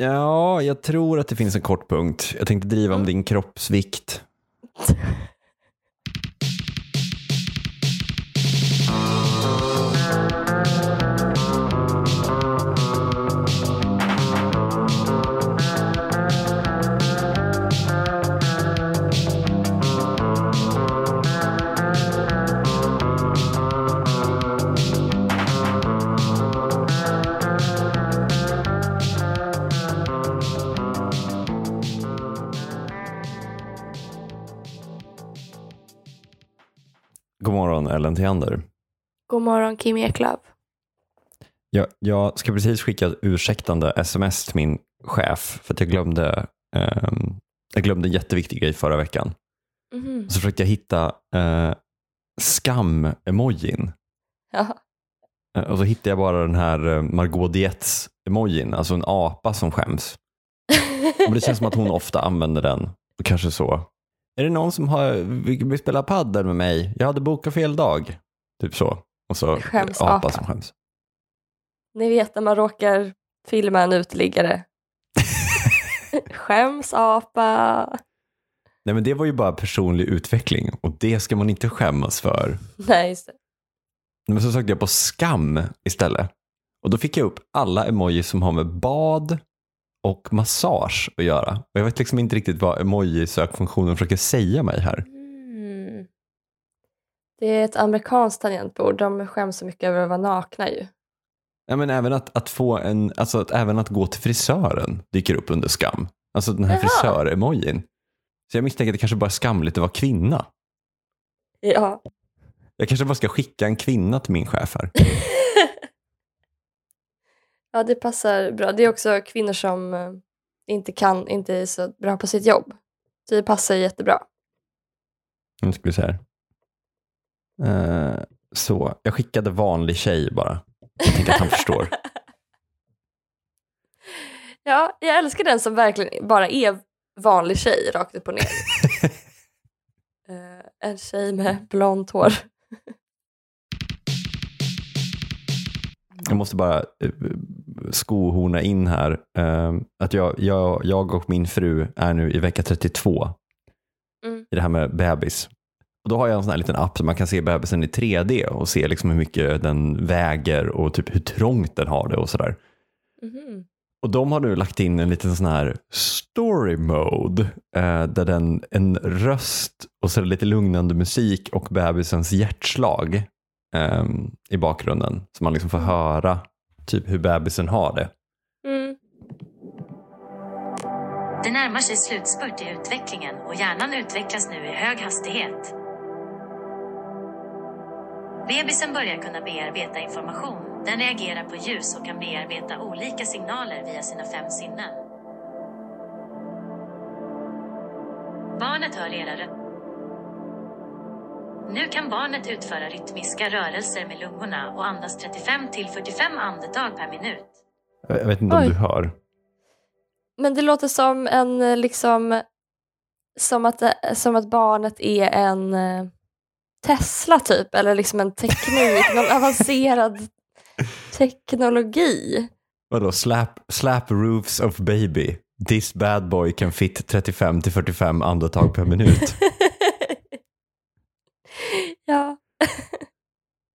Ja, jag tror att det finns en kort punkt. Jag tänkte driva om din kroppsvikt. morgon Theander. God morgon Kim Eklöf. Jag, jag ska precis skicka ett ursäktande sms till min chef för att jag glömde, ehm, jag glömde en jätteviktig grej förra veckan. Mhm. Så försökte jag hitta eh, skam-emojin. Ja. Eh, Och så hittade jag bara den här eh, Margot Dietz-emojin, alltså en apa som skäms. Och det känns som att hon ofta använder den. Och kanske så. Är det någon som har, vill, spela paddel med mig? Jag hade bokat fel dag. Typ så. Och så Skäms apa apa. som skäms. Ni vet när man råkar filma en uteliggare. Skäms apa. Nej men det var ju bara personlig utveckling och det ska man inte skämmas för. Nej, just det. Men så sökte jag på skam istället. Och då fick jag upp alla emojis som har med bad och massage att göra. Och jag vet liksom inte riktigt vad emoji-sökfunktionen försöker säga mig här. Mm. Det är ett amerikanskt tangentbord. De skäms så mycket över att vara nakna ju. Ja, men även att, att få en, alltså att även att gå till frisören dyker upp under skam. Alltså den här Jaha. frisör-emojin. Så jag misstänker att det kanske bara är skamligt att vara kvinna. Ja. Jag kanske bara ska skicka en kvinna till min chef här. ja, det passar bra. Det är också kvinnor som eh, inte kan, inte är så bra på sitt jobb. Så det passar jättebra. Nu ska vi se här. Eh, så, jag skickade vanlig tjej bara. Jag tänker att han förstår. Ja, jag älskar den som verkligen bara är vanlig tjej rakt upp och ner. Eh, en tjej med blont hår. Jag måste bara eh, skohorna in här. eh, att jag, jag, jag och min fru är nu i vecka 32 Mm. i det här med bebis. Och då har jag en sån här liten app så man kan se bebisen i 3D och se liksom hur mycket den väger och typ hur trångt den har det och sådär. Mhm. Och de har nu lagt in en liten sån här story mode eh, där den, en röst och så lite lugnande musik och bebisens hjärtslag eh, i bakgrunden. Så man liksom får höra typ hur bebisen har det. Mm. Det närmar sig slutspurt i utvecklingen och hjärnan utvecklas nu i hög hastighet. Bebisen börjar kunna bearbeta information. Den reagerar på ljus och kan bearbeta olika signaler via sina fem sinnen. Barnet hör era röster. Nu kan barnet utföra rytmiska rörelser med lungorna och andas 35 till 45 andetag per minut. Jag vet inte om Oj. du hör. Men det låter som en eh, liksom som att, eh, som att barnet är en eh, Tesla typ eller liksom en teknik, någon avancerad teknologi. Vadå, slap, slap roofs of baby. This bad boy can fit 35 till 45 andetag per minut. ja.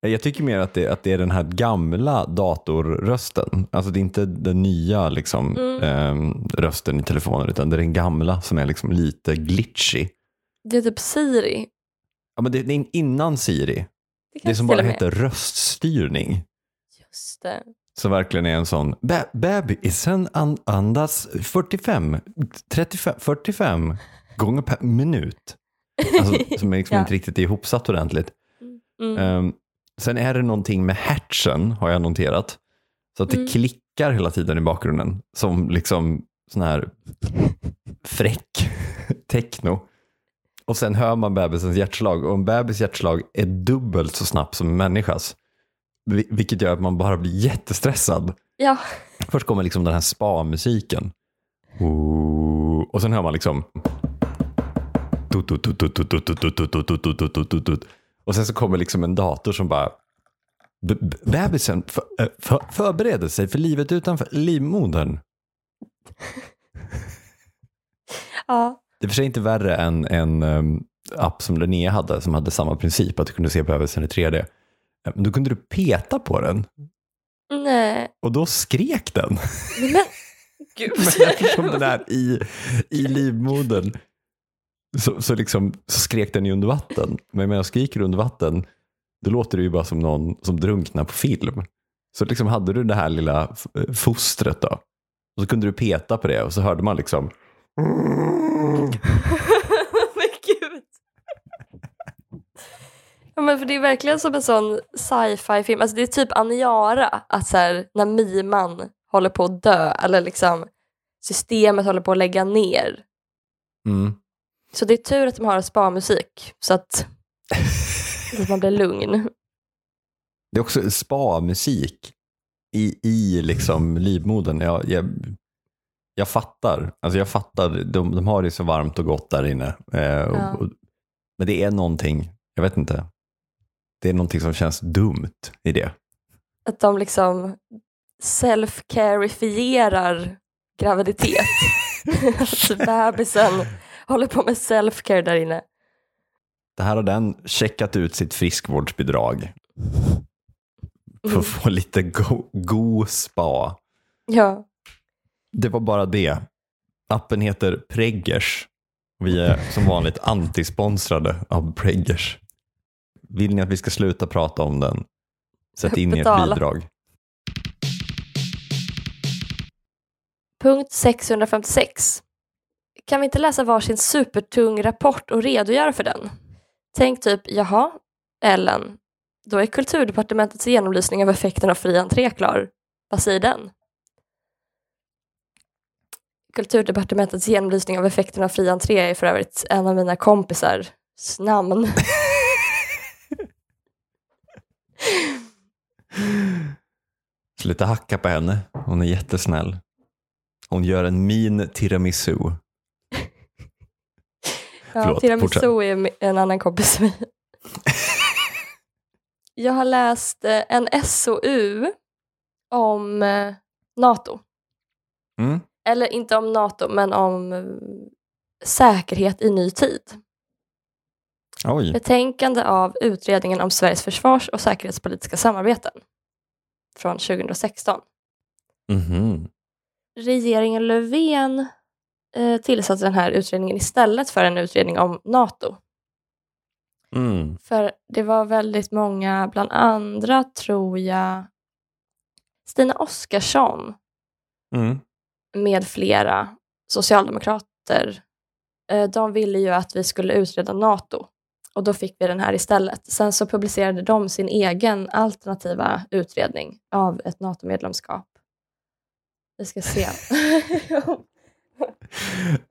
Jag tycker mer att det, att det är den här gamla datorrösten. Alltså det är inte den nya liksom, Mm. ehm, rösten i telefonen utan det är den gamla som är liksom lite glitchy. Det är typ Siri. Ja, men det, det är innan Siri. Det, Det som bara heter röststyrning. Just det. Så verkligen är en sån, "Ba- bebisen an, andas 45, 35, 45 gånger per minut. Alltså, som är liksom Ja. inte riktigt ihopsatt ordentligt. Mm. Ehm, sen är det någonting med hatchen har jag noterat. Så att det Mm. klickar hela tiden i bakgrunden. Som liksom sån här fräck techno. Och sen hör man bebisens hjärtslag. Och en bebis hjärtslag är dubbelt så snabbt som en människas. Vi- Vilket gör att man bara blir jättestressad. Ja. Först kommer liksom den här spa-musiken. Och sen hör man liksom... Och sen så kommer liksom en dator som bara... "B- b- Bebisen för, för, förbereder sig för livet utanför livmodern. Ja. Det är för sig inte värre än en um, app som Linnea hade som hade samma princip att du kunde se bebisen i 3D. Eh, Men då kunde du peta på den Nej, och då skrek den. men gud. Men eftersom den är i, i livmodern så, så, liksom, så skrek den ju under vatten. Men när jag skriker under vatten då låter det ju bara som någon som drunknar på film. Så liksom hade du det här lilla f- fostret då. Och så kunde du peta på det och så hörde man liksom men gud. Ja, men för det är verkligen som en sån sci-fi film, alltså det är typ Aniara, att så här, när Miman håller på att dö eller liksom systemet håller på att lägga ner. mm. Så det är tur att de har spa-musik så att, så att man blir lugn. Det är också spa-musik i, i liksom livmodern. Jag, jag, jag fattar. Alltså jag fattar. De, de har det så varmt och gott där inne. Eh, och, Ja. och, men det är någonting, jag vet inte. Det är någonting som känns dumt i det. Att de liksom self-carifierar graviditet. att bebisen håller på med self-care där inne. Det här har den checkat ut sitt friskvårdsbidrag för Mm. att få lite go, god spa. Ja. Det var bara det. Appen heter Preggers. Vi är som vanligt antisponsrade av Preggers. Vill ni att vi ska sluta prata om den? Sätt in ert bidrag. Punkt 656. Kan vi inte läsa varsin supertung rapport och redogöra för den? Tänk typ, jaha, Ellen, då är kulturdepartementets genomlysning av effekten av fri entré klar. Vad säger den? Kulturdepartementets genomlysning av effekten av fri entré är för övrigt en av mina kompisars namn. Sluta hacka på henne. Hon är jättesnäll. Hon gör en min tiramisu. Förlåt, tiramisu fortsätt. är en annan kompis med. Jag har läst eh, en SOU om eh, NATO. Mm. Eller inte om NATO, men om eh, säkerhet i ny tid. Oj. Betänkande av utredningen om Sveriges försvars och säkerhetspolitiska samarbeten från 2016. Mhm. Regeringen Löfven eh, tillsatte den här utredningen istället för en utredning om NATO. Mm. För det var väldigt många, bland andra tror jag Stina Oskarsson Mm. med flera socialdemokrater. Eh, De ville ju att vi skulle utreda NATO och då fick vi den här istället. Sen så publicerade de sin egen alternativa utredning av ett NATO-medlemskap. Vi ska se.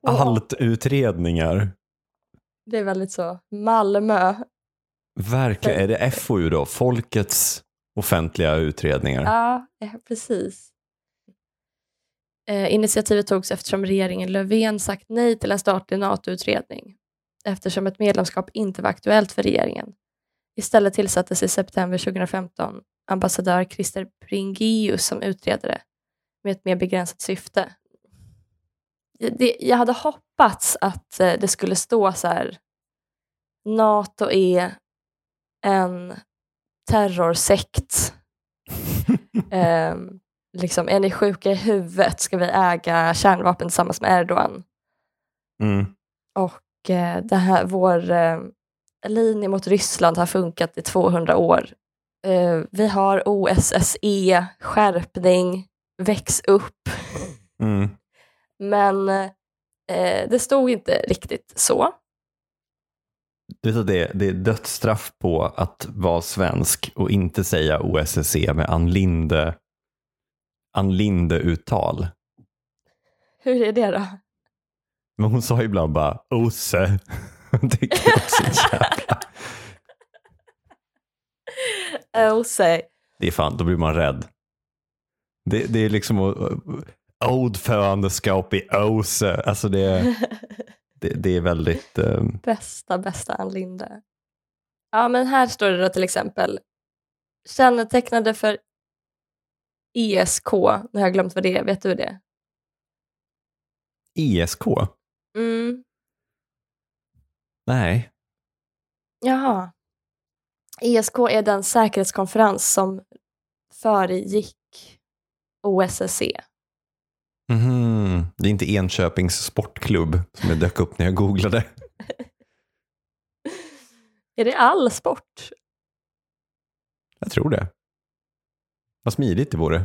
Allt utredningar. Det är väldigt så Malmö. Verkligen. Är det FoU då? Folkets offentliga utredningar? Ja, eh, precis. Eh, initiativet togs eftersom regeringen Löfven sagt nej till en statlig NATO-utredning eftersom ett medlemskap inte var aktuellt för regeringen. Istället tillsattes i september 2015 ambassadör Christer Bringius som utredare med ett mer begränsat syfte. Det- jag hade hoppats att eh, det skulle stå så här NATO är en terrorsekt Ehm, liksom, är ni sjuka i huvudet? Ska vi äga kärnvapen tillsammans med Erdogan? Mm. Och eh, det här, vår eh, linje mot Ryssland har funkat i 200 år. Eh, vi har OSSE, skärpning, väx upp. Mm. Men eh, det stod inte riktigt så. Du vet att det, det är dödsstraff på att vara svensk och inte säga OSSE med Ann Linde, Ann Linde-uttal. Hur är det då? Men hon sa ibland bara OSSE. Det är så jävla... Say. Det är fan, då blir man rädd. Det, det är liksom att- ordförandeskap i OSSE. Alltså det, det, det är väldigt... ehm, Bästa, bästa Ann Linde. Ja, men här står det då till exempel kännetecknande för ESK, nu har jag glömt vad det är, vet du det? ESK? Mm, Nej. jaha. ESK är den säkerhetskonferens som föregick OSSE. Mhm. Det är inte Enköpings sportklubb som jag dök upp när jag googlade. Är det all sport? Jag tror det. Vad smidigt det vore.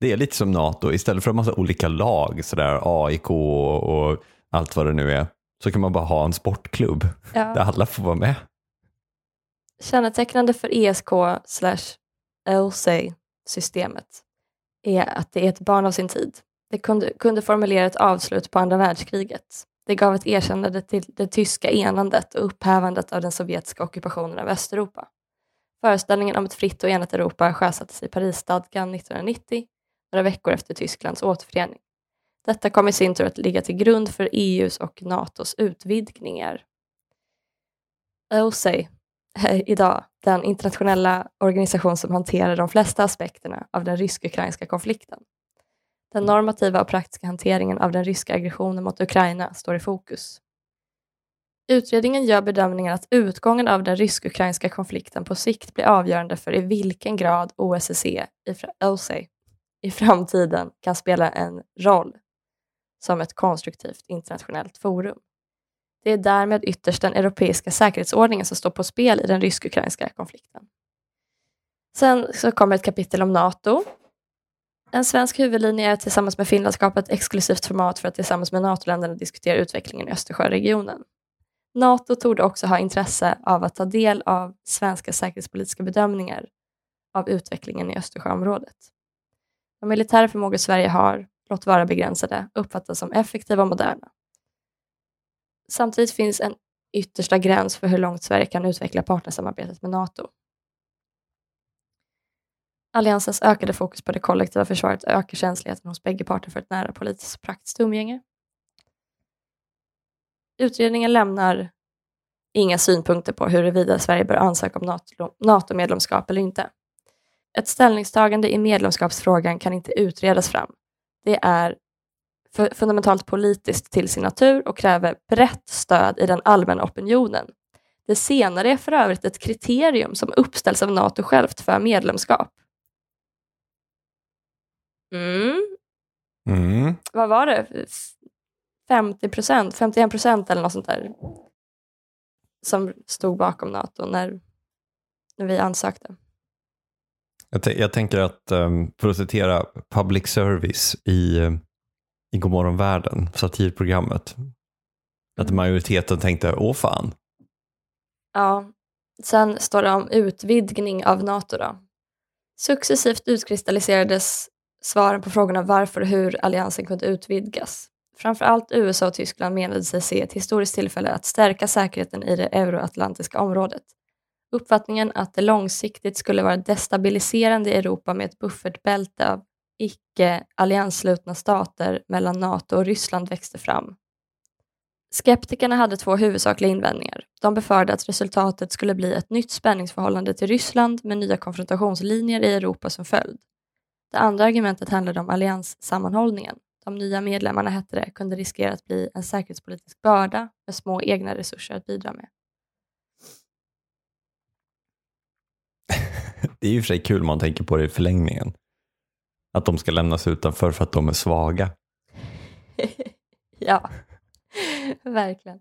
Det är lite som NATO, istället för en massa olika lag, sådär AIK och allt vad det nu är, så kan man bara ha en sportklubb där Ja. alla får vara med. Kännetecknande för ESK slash systemet är att det är ett barn av sin tid. Det kunde, kunde formulera ett avslut på andra världskriget. Det gav ett erkännande till det tyska enandet och upphävandet av den sovjetiska ockupationen av Östeuropa. Föreställningen om ett fritt och enat Europa sjösattes i Parisstadgan 1990, några veckor efter Tysklands återförening. Detta kom i sin tur att ligga till grund för EUs och NATOs utvidgningar. OSCE är idag den internationella organisation som hanterar de flesta aspekterna av den rysk-ukrainska konflikten. Den normativa och praktiska hanteringen av den ryska aggressionen mot Ukraina står i fokus. Utredningen gör bedömningen att utgången av den rysk-ukrainska konflikten på sikt blir avgörande för i vilken grad OSSE i, fra- i framtiden kan spela en roll som ett konstruktivt internationellt forum. Det är därmed ytterst den europeiska säkerhetsordningen som står på spel i den rysk-ukrainska konflikten. Sen så kommer ett kapitel om NATO. En svensk huvudlinje är tillsammans med Finland skapa ett exklusivt format för att tillsammans med NATO-länderna diskutera utvecklingen i Östersjöregionen. NATO torde också ha intresse av att ta del av svenska säkerhetspolitiska bedömningar av utvecklingen i Östersjöområdet. De militära förmågor Sverige har, låt vara begränsade, uppfattas som effektiva och moderna. Samtidigt finns en yttersta gräns för hur långt Sverige kan utveckla partnersamarbetet med NATO. Alliansens ökade fokus på det kollektiva försvaret ökar känsligheten hos bägge parter för ett nära politiskt och praktiskt umgänge. Utredningen lämnar inga synpunkter på huruvida Sverige bör ansöka om NATO-medlemskap eller inte. Ett ställningstagande i medlemskapsfrågan kan inte utredas fram. Det är fundamentalt politiskt till sin natur och kräver brett stöd i den allmänna opinionen. Det senare är för övrigt ett kriterium som uppställs av NATO självt för medlemskap. Mm. Mm. Vad var det? F- 50 procent, 51 procent eller något sånt där som stod bakom NATO när, när vi ansökte. Jag, t- jag tänker att, um, för att citera public service i, i Godmorgon världen, satirprogrammet, att Mm. majoriteten tänkte, åh fan, Ja, sen står det om utvidgning av NATO då. Successivt utkristalliserades svaren på frågorna varför och hur alliansen kunde utvidgas. Framförallt USA och Tyskland menade sig se ett historiskt tillfälle att stärka säkerheten i det euroatlantiska området. Uppfattningen att det långsiktigt skulle vara destabiliserande i Europa med ett buffertbälte av icke-alliansslutna stater mellan NATO och Ryssland växte fram. Skeptikerna hade två huvudsakliga invändningar. De befarade att resultatet skulle bli ett nytt spänningsförhållande till Ryssland med nya konfrontationslinjer i Europa som följd. Det andra argumentet handlade om allianssammanhållningen. De nya medlemmarna, hette det, kunde riskera att bli en säkerhetspolitisk börda med små egna resurser att bidra med. det är ju för sig kul om man tänker på det i förlängningen. Att de ska lämnas utanför för att de är svaga. ja, verkligen.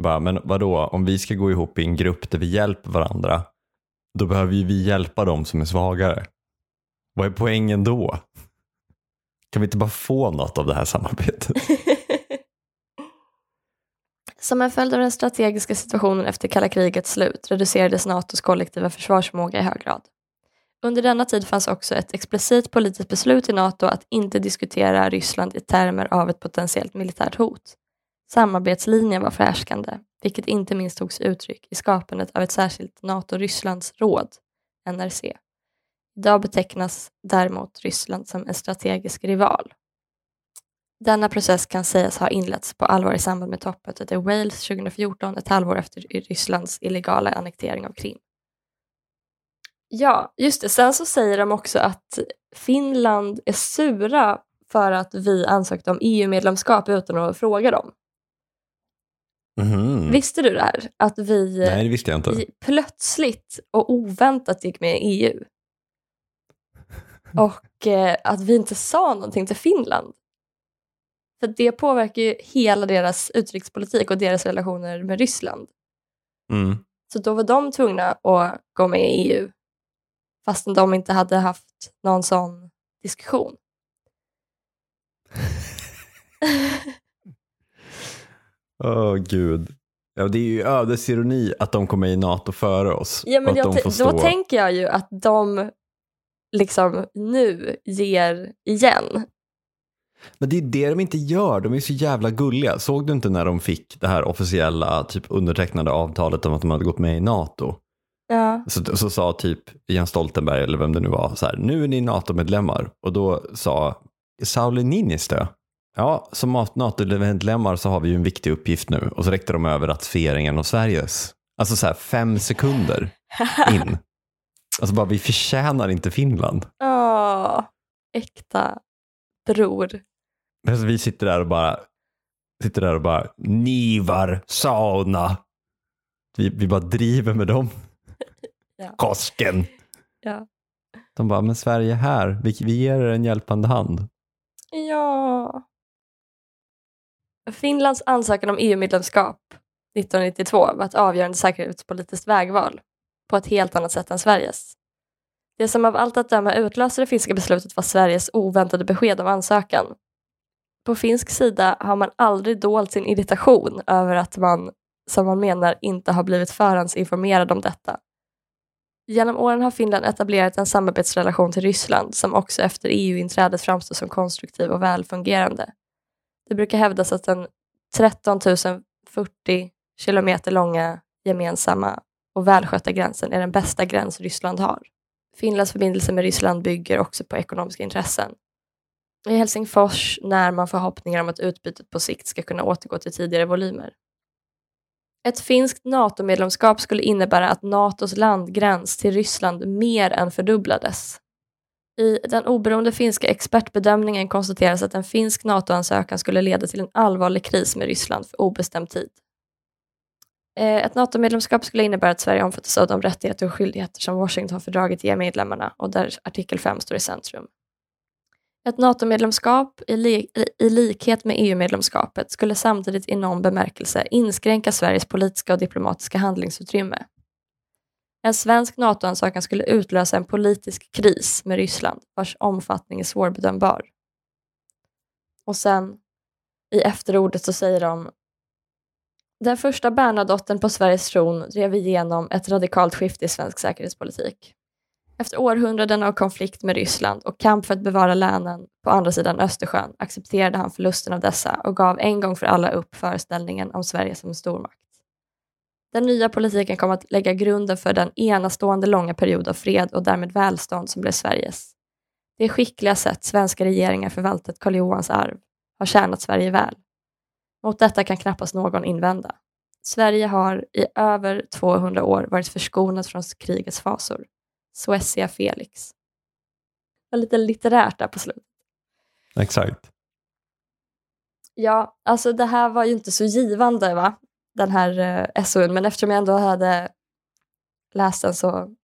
Bara, men vadå, om vi ska gå ihop i en grupp där vi hjälper varandra, då behöver ju vi hjälpa dem som är svagare. Vad är poängen då? Kan vi inte bara få något av det här samarbetet? Som en följd av den strategiska situationen efter kalla krigets slut reducerades NATOs kollektiva försvarsförmåga i hög grad. Under denna tid fanns också ett explicit politiskt beslut i NATO att inte diskutera Ryssland i termer av ett potentiellt militärt hot. Samarbetslinjen var förhärskande, vilket inte minst tog sig uttryck i skapandet av ett särskilt NATO-Rysslandsråd, NRC. Idag betecknas däremot Ryssland som en strategisk rival. Denna process kan sägas ha inletts på allvar i samband med toppmötet i Wales 2014, ett halvår efter Rysslands illegala annektering av Krim. Ja, just det. Sen så säger de också att Finland är sura för att vi ansökte om EU-medlemskap utan att fråga dem. Mhm. Visste du det här? Att vi, Nej, det plötsligt och oväntat gick med i EU. Och eh, att vi inte sa någonting till Finland. För det påverkar ju hela deras utrikespolitik och deras relationer med Ryssland. Mm. Så då var de tvungna att gå med i EU fastän de inte hade haft någon sån diskussion. Åh gud. Ja, det är ju ödesironi att de kommer i NATO före oss. Ja, men jag, då tänker jag ju att de liksom nu ger igen. Men det är det de inte gör, de är så jävla gulliga. Såg du inte när de fick det här officiella typ undertecknade avtalet om att de hade gått med i NATO? Ja. Så, så sa typ Jens Stoltenberg, eller vem det nu var, så här, nu är ni NATO-medlemmar. Och då sa Sauli Niinistö, ja, som NATO-medlemmar så har vi ju en viktig uppgift nu. Och så räckte de över ratificeringen av Sveriges. Alltså så här fem sekunder in. Alltså bara, vi förtjänar inte Finland. Åh, äkta bror. Alltså, vi sitter där och bara, sitter där och bara, Nivar sauna. Vi, vi bara driver med dem. Ja. Kosken. Ja. De bara, men Sverige är här, vi, vi ger er en hjälpande hand. ja. Finlands ansökan om EU-medlemskap 1992 var ett avgörande säkerhetspolitiskt vägval på ett helt annat sätt än Sveriges. Det som av allt att döma utlöste det finska beslutet var Sveriges oväntade besked om ansökan. På finsk sida har man aldrig dolt sin irritation över att man, som man menar, inte har blivit förhandsinformerad om detta. Genom åren har Finland etablerat en samarbetsrelation till Ryssland som också efter EU-inträdet framstår som konstruktiv och välfungerande. Det brukar hävdas att den 13 040 kilometer långa gemensamma och välskötta gränsen är den bästa gräns Ryssland har. Finlands förbindelse med Ryssland bygger också på ekonomiska intressen. I Helsingfors när man förhoppningar om att utbytet på sikt ska kunna återgå till tidigare volymer. Ett finskt NATO-medlemskap skulle innebära att NATOs landgräns till Ryssland mer än fördubblades. I den oberoende finska expertbedömningen konstateras att en finsk NATO-ansökan skulle leda till en allvarlig kris med Ryssland för obestämd tid. Eh, ett NATO-medlemskap skulle innebära att Sverige omfattas av de rättigheter och skyldigheter som Washingtonfördraget ger medlemmarna och där artikel 5 står i centrum. Ett NATO-medlemskap i, li i likhet med EU-medlemskapet skulle samtidigt i någon bemärkelse inskränka Sveriges politiska och diplomatiska handlingsutrymme. En svensk NATO-ansökan skulle utlösa en politisk kris med Ryssland vars omfattning är svårbedömbar. Och sen i efterordet så säger de den första Bernadotten på Sveriges tron drev igenom ett radikalt skifte i svensk säkerhetspolitik. Efter århundraden av konflikt med Ryssland och kamp för att bevara länen på andra sidan Östersjön accepterade han förlusten av dessa och gav en gång för alla upp föreställningen om Sverige som en stormakt. Den nya politiken kom att lägga grunden för den enastående långa period av fred och därmed välstånd som blev Sveriges. Det skickliga sätt svenska regeringar förvaltat Karl Johans arv har tjänat Sverige väl. Mot detta kan knappast någon invända. Sverige har i över 200 år varit förskonat från krigets fasor. Suecia Felix. Det var lite litterärt där på slutet. Exakt. Ja, alltså det här var ju inte så givande, va? den här eh, SOUn, men eftersom jag ändå hade läst den så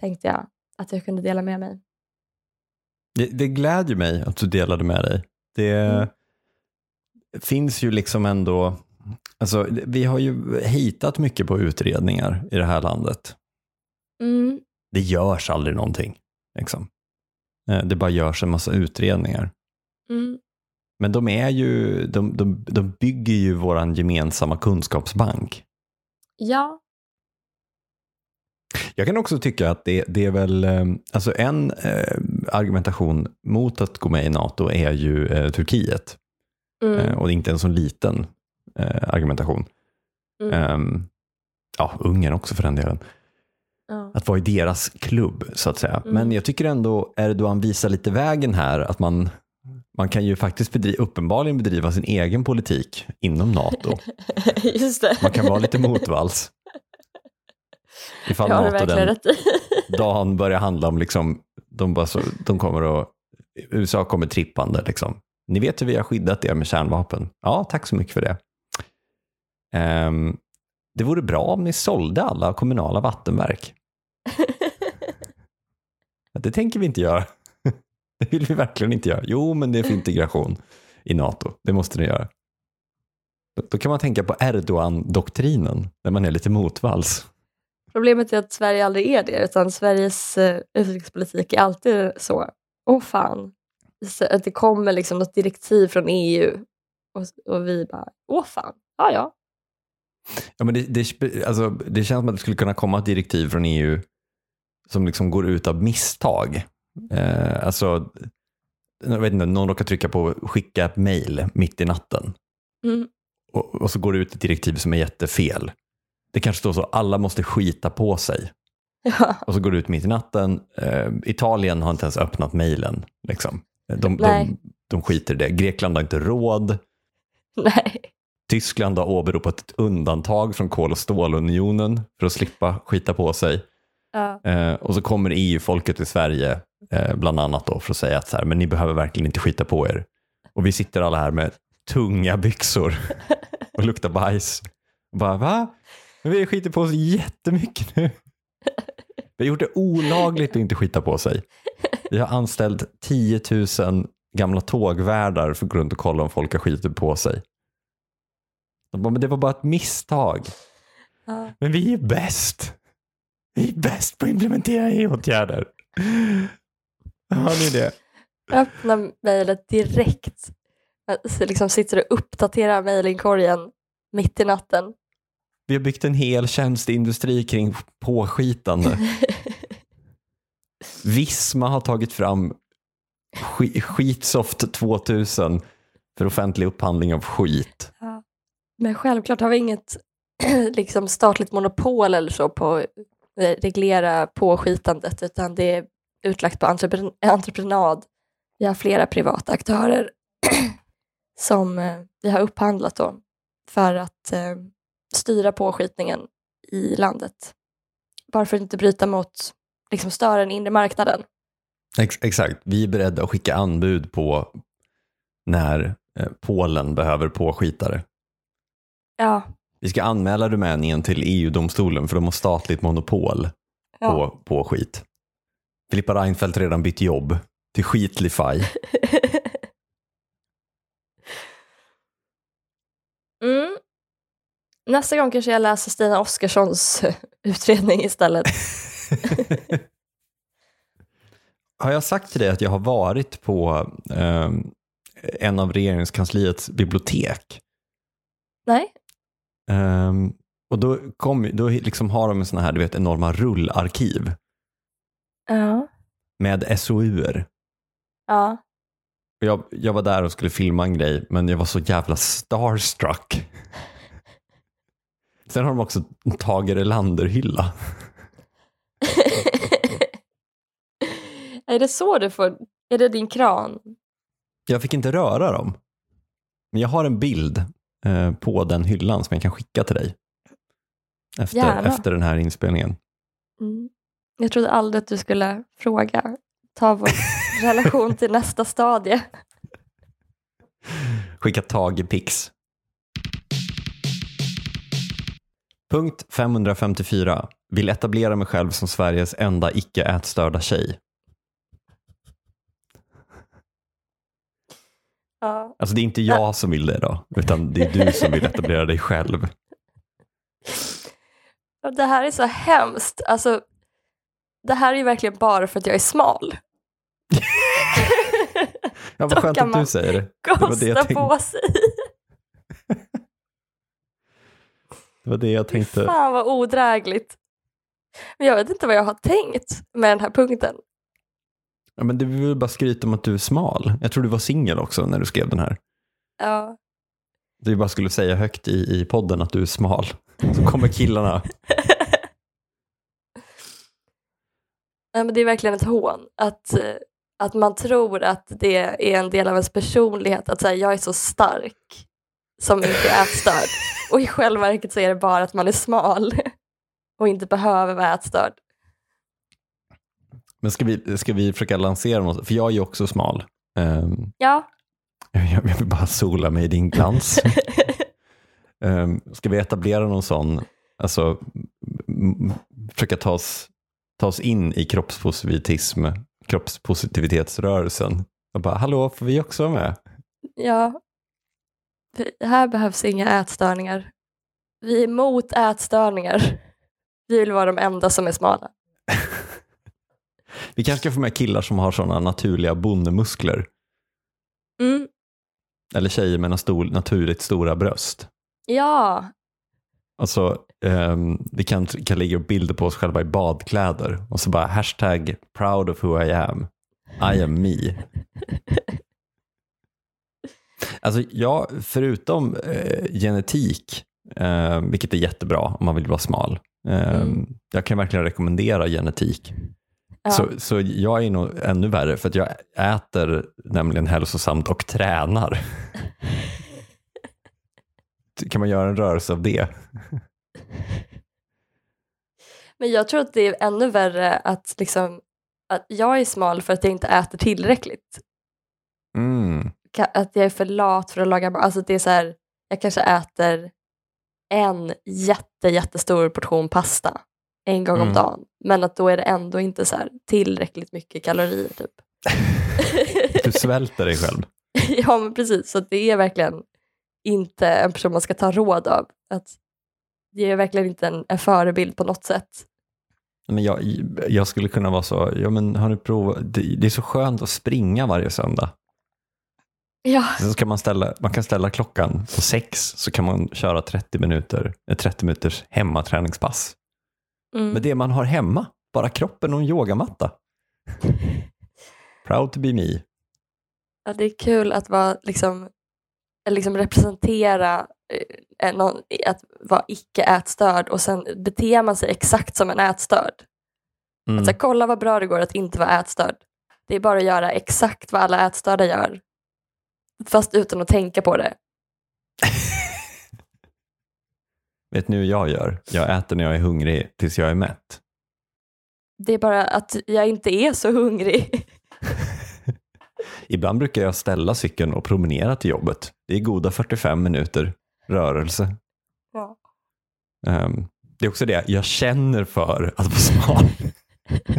tänkte jag att jag kunde dela med mig. Det, det glädjer mig att du delade med dig. Det Mm. Finns ju liksom ändå, alltså vi har ju hittat mycket på utredningar i det här landet. Mm, Det görs aldrig någonting. Liksom. Eh, Det bara görs en massa utredningar. mm, Men de är ju, de, de, de bygger ju våran gemensamma kunskapsbank. ja, Jag kan också tycka att det, det är väl, eh, alltså en eh, argumentation mot att gå med i NATO är ju eh, Turkiet. Mm, Eh, och det är inte en så liten eh, argumentation. mm, Ehm, ja, Ungern också för den delen. ja. Att vara i deras klubb så att säga. Mm. Men jag tycker ändå Erdogan visar lite vägen här. Att man, man kan ju faktiskt bedri- uppenbarligen bedriva sin egen politik inom NATO. Just det. Man kan vara lite motvalls. Ifall det har NATO den rätt dagen börjar handla om, liksom, de, bara så, de kommer att USA kommer trippande. Liksom. Ni vet hur vi har skyddat er med kärnvapen. Ja, tack så mycket för det. Ehm, det vore bra om ni sålde alla kommunala vattenverk. Det tänker vi inte göra. Det vill vi verkligen inte göra. Jo, men det är för integration i NATO. Det måste ni göra. Då- kan man tänka på Erdogan-doktrinen, när man är lite motvalls. Problemet är att Sverige aldrig är det, utan Sveriges eh, utrikespolitik är alltid så. Åh fan. Att det kommer liksom något direktiv från EU och, och vi bara, åh fan. Ja, ja. Ja, men det, det, alltså, det känns som att det skulle kunna komma ett direktiv från EU som liksom går ut av misstag. Eh, alltså, jag vet inte, någon råkar trycka på skicka ett mail mitt i natten Mm. och, och så går det ut ett direktiv som är jättefel. Det kanske står så, alla måste skita på sig. ja. Och så går det ut mitt i natten. Eh, Italien har inte ens öppnat mejlen. Liksom. De, de, de skiter i det. Grekland har inte råd. Nej. Tyskland har åberopat ett undantag från kol och stålunionen för att slippa skita på sig. Ja. Eh, och så kommer EU-folket till Sverige, eh, bland annat då, för att säga att så här, men ni behöver verkligen inte skita på er. Och vi sitter alla här med tunga byxor och luktar bajs. Och bara, va? Men vi skiter på oss jättemycket nu. Vi har gjort det olagligt att inte skita på sig. Vi har anställt 10 000 gamla tågvärdar för att gå runt och kolla om folk har skitit på sig. De bara, men det var bara ett misstag. Ja. Men vi är bäst. Vi är bäst på att implementera EU-åtgärder. Hör ni det? Öppna mejlet direkt. Så liksom sitter och uppdaterar mejlinkorgen mitt i natten. Vi har byggt en hel tjänsteindustri kring påskitande. Visma har tagit fram sk- Skitsoft 2000 för offentlig upphandling av skit. Men självklart har vi inget liksom statligt monopol eller så på att reglera påskitandet utan det är utlagt på entrepren- entreprenad. Vi har flera privata aktörer som eh, vi har upphandlat då för att eh, styra påskitningen i landet. Bara för att inte bryta mot, liksom störa den inre marknaden. Ex- exakt, vi är beredda att skicka anbud på när eh, Polen behöver påskitare. Ja, Vi ska anmäla Rumänien till EU-domstolen för de har statligt monopol ja. på, på skit. Filippa Reinfeldt redan bytt jobb till Skitlify. mm. Nästa gång kanske jag läser Stina Oskarssons utredning istället. har jag sagt till dig att jag har varit på ehm, en av regeringskansliets bibliotek? Nej? Ehm, och då, kom, då liksom har de en sån här, du vet, enorma rullarkiv Ja. med SOUer. Ja. Jag, jag var där och skulle filma en grej, men jag var så jävla starstruck. Sen har de också en Tage Erlander-hylla. Är det så du får, är det din kran? Jag fick inte röra dem. Men jag har en bild eh, på den hyllan som jag kan skicka till dig. Efter, efter den här inspelningen. Mm. Jag trodde aldrig att du skulle fråga. Ta vår relation till nästa stadie. Skicka Tage Pix. Punkt 554. Vill etablera mig själv som Sveriges enda icke ätstörda tjej. Ja. Alltså det är inte jag som vill det då, utan det är du som vill etablera dig själv. Det här är så hemskt. Alltså, det här är ju verkligen bara för att jag är smal. Ja, vad skönt att du säger det. Det var det jag tänkte. på sig. Det var det jag tänkte. Fan vad odrägligt. Men jag vet inte vad jag har tänkt med den här punkten. Ja, men du vill bara skryta om att du är smal. Jag tror du var singel också när du skrev den här. Ja. Du bara skulle säga högt i, i podden att du är smal. Så kommer killarna. Nej, men det är verkligen ett hån att, eh, att man tror att det är en del av ens personlighet att säga jag är så stark som inte är ätstörd. Och i själva verket så är det bara att man är smal och inte behöver vara ätstörd. Men ska vi, ska vi försöka lansera något? För jag är ju också smal. Ehm, Ja. jag vill bara sola mig i din glans. Ehm, ska vi etablera någon sån, alltså försöka ta oss, ta oss in i kroppspositivism, kroppspositivitetsrörelsen och bara, hallå, får vi också vara med? Ja. Här behövs inga ätstörningar. Vi är emot ätstörningar. Vi vill vara de enda som är smala. Vi kanske ska få med killar som har sådana naturliga bondemuskler. Mm. Eller tjejer med stor, naturligt stora bröst. Ja, Alltså, ehm, vi kan, kan lägga upp bilder på oss själva i badkläder och så bara hashtag proud of who I am. I am me. Alltså jag, förutom eh, genetik, eh, vilket är jättebra om man vill vara smal. Eh, Mm. Jag kan verkligen rekommendera genetik. Ja. Så, så jag är nog ännu värre för att jag äter nämligen hälsosamt och tränar. kan man göra en rörelse av det? Men jag tror att det är ännu värre att, liksom, att jag är smal för att jag inte äter tillräckligt. Mm. Att jag är för lat för att laga mat. Alltså det är så här, jag kanske äter en jätte, jättestor portion pasta en gång Mm. om dagen. Men att då är det ändå inte så här tillräckligt mycket kalorier. Typ. Du svälter dig själv. ja men precis, så det är verkligen inte en person man ska ta råd av. Att det är verkligen inte en, en förebild på något sätt. Men jag, jag skulle kunna vara så, ja men har ni provat, det, det är så skönt att springa varje söndag. Ja, Så kan man, ställa, man kan ställa klockan på sex så kan man köra 30 minuter, ett 30 minuters hemmaträningspass. Mm. Med det man har hemma, bara kroppen och en yogamatta. Proud to be me. ja, det är kul att vara liksom, liksom representera eh, någon, att vara icke ätstörd och sen beter man sig exakt som en ätstörd. Mm. Att så här, kolla vad bra det går att inte vara ätstörd. Det är bara att göra exakt vad alla ätstörda gör. Fast utan att tänka på det. Vet ni hur jag gör? Jag äter när jag är hungrig tills jag är mätt. Det är bara att jag inte är så hungrig. Ibland brukar jag ställa cykeln och promenera till jobbet. Det är goda 45 minuter rörelse. Ja. Ehm, det är också det, jag känner för att vara smal.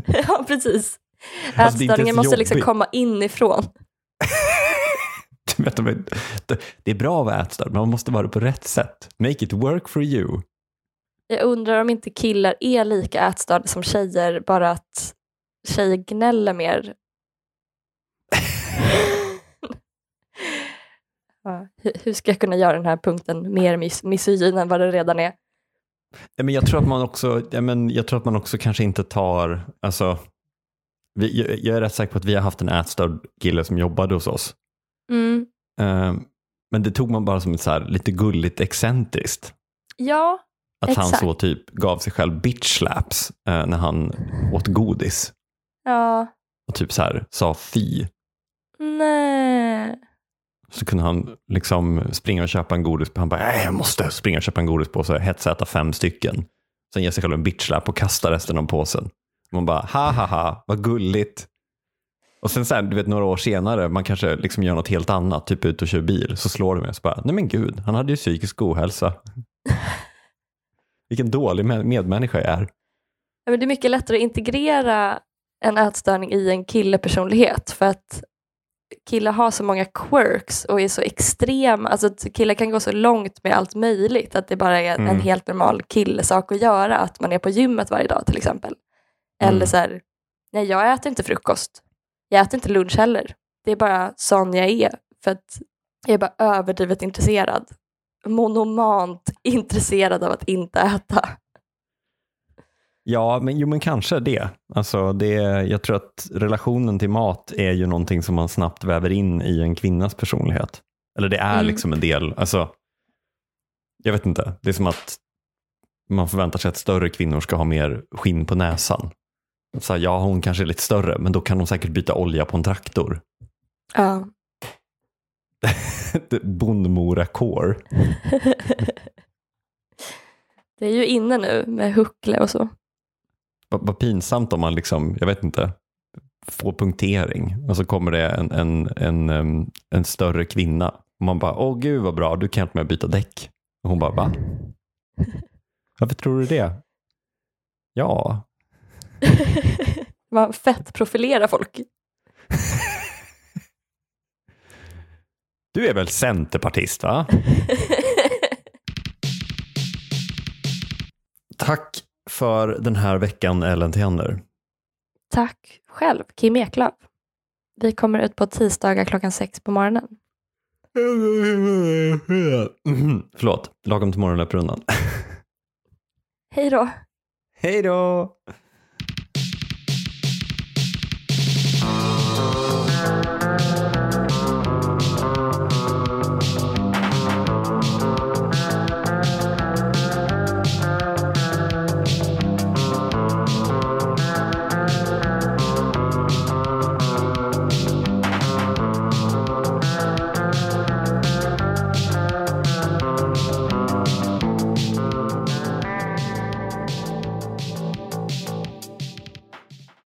ja, precis. Alltså, Ätstörningen ens måste liksom komma inifrån. De- det- det är bra att vara ätstörd, men man måste vara det på rätt sätt. Make it work for you. Jag undrar om inte killar är lika ätstörda som tjejer, bara att tjejer gnäller mer. ja, hur- ska jag kunna göra den här punkten mer mis- misogyn än vad det redan är? Ja, Men jag, tror att man också, ja, men jag tror att man också kanske inte tar, alltså, vi, jag, jag är rätt säker på att vi har haft en ätstörd kille som jobbade hos oss. Mm. Ehm, men det tog man bara som ett så här, lite gulligt excentriskt. Ja, Att han Exakt. så typ gav sig själv bitch slaps eh, när han åt godis. ja, Och typ så här sa fy. nej. Så kunde han liksom springa och köpa en godis. Han bara, jag måste springa och köpa en godispåse, hetsäta fem stycken. Sen ge sig själv en bitch slap och kasta resten av påsen. Man bara, ha ha ha, vad gulligt. Och sen så här, du vet några år senare, man kanske liksom gör något helt annat, typ ut och kör bil, så slår det mig och så bara, nej men gud, han hade ju psykisk ohälsa. Vilken dålig med- medmänniska jag är. Ja, men det är mycket lättare att integrera en ätstörning i en killepersonlighet för att killar har så många quirks och är så extrema. Alltså killar kan gå så långt med allt möjligt att det bara är Mm. en helt normal killesak att göra. Att man är på gymmet varje dag till exempel. Mm. Eller så här, nej jag äter inte frukost. Jag äter inte lunch heller. Det är bara sån jag är. För att jag är bara överdrivet intresserad. Monomant intresserad av att inte äta. Ja, men, jo, men kanske det. Alltså, det. Jag tror att relationen till mat är ju någonting som man snabbt väver in i en kvinnas personlighet. Eller det är Mm. liksom en del. Alltså, jag vet inte. Det är som att man förväntar sig att större kvinnor ska ha mer skinn på näsan. Så här, ja, hon kanske är lite större, men då kan hon säkert byta olja på en traktor. Ja. Bondmora core. Det är ju inne nu med huckle och så. Vad, vad pinsamt om man liksom, jag vet inte, få punktering och så kommer det en, en, en, em, en större kvinna. Och man bara, åh gud vad bra, du kan hjälpa mig att byta däck. Och hon bara, va? Varför tror du det? Ja, Man fett profilerar folk. du är väl centerpartist va? Tack för den här veckan Ellen Theander. Tack själv, Kim Eklöf. Vi kommer ut på tisdagar klockan sex på morgonen. Förlåt, lagom till morgonlöprundan. Hej då! Hej då!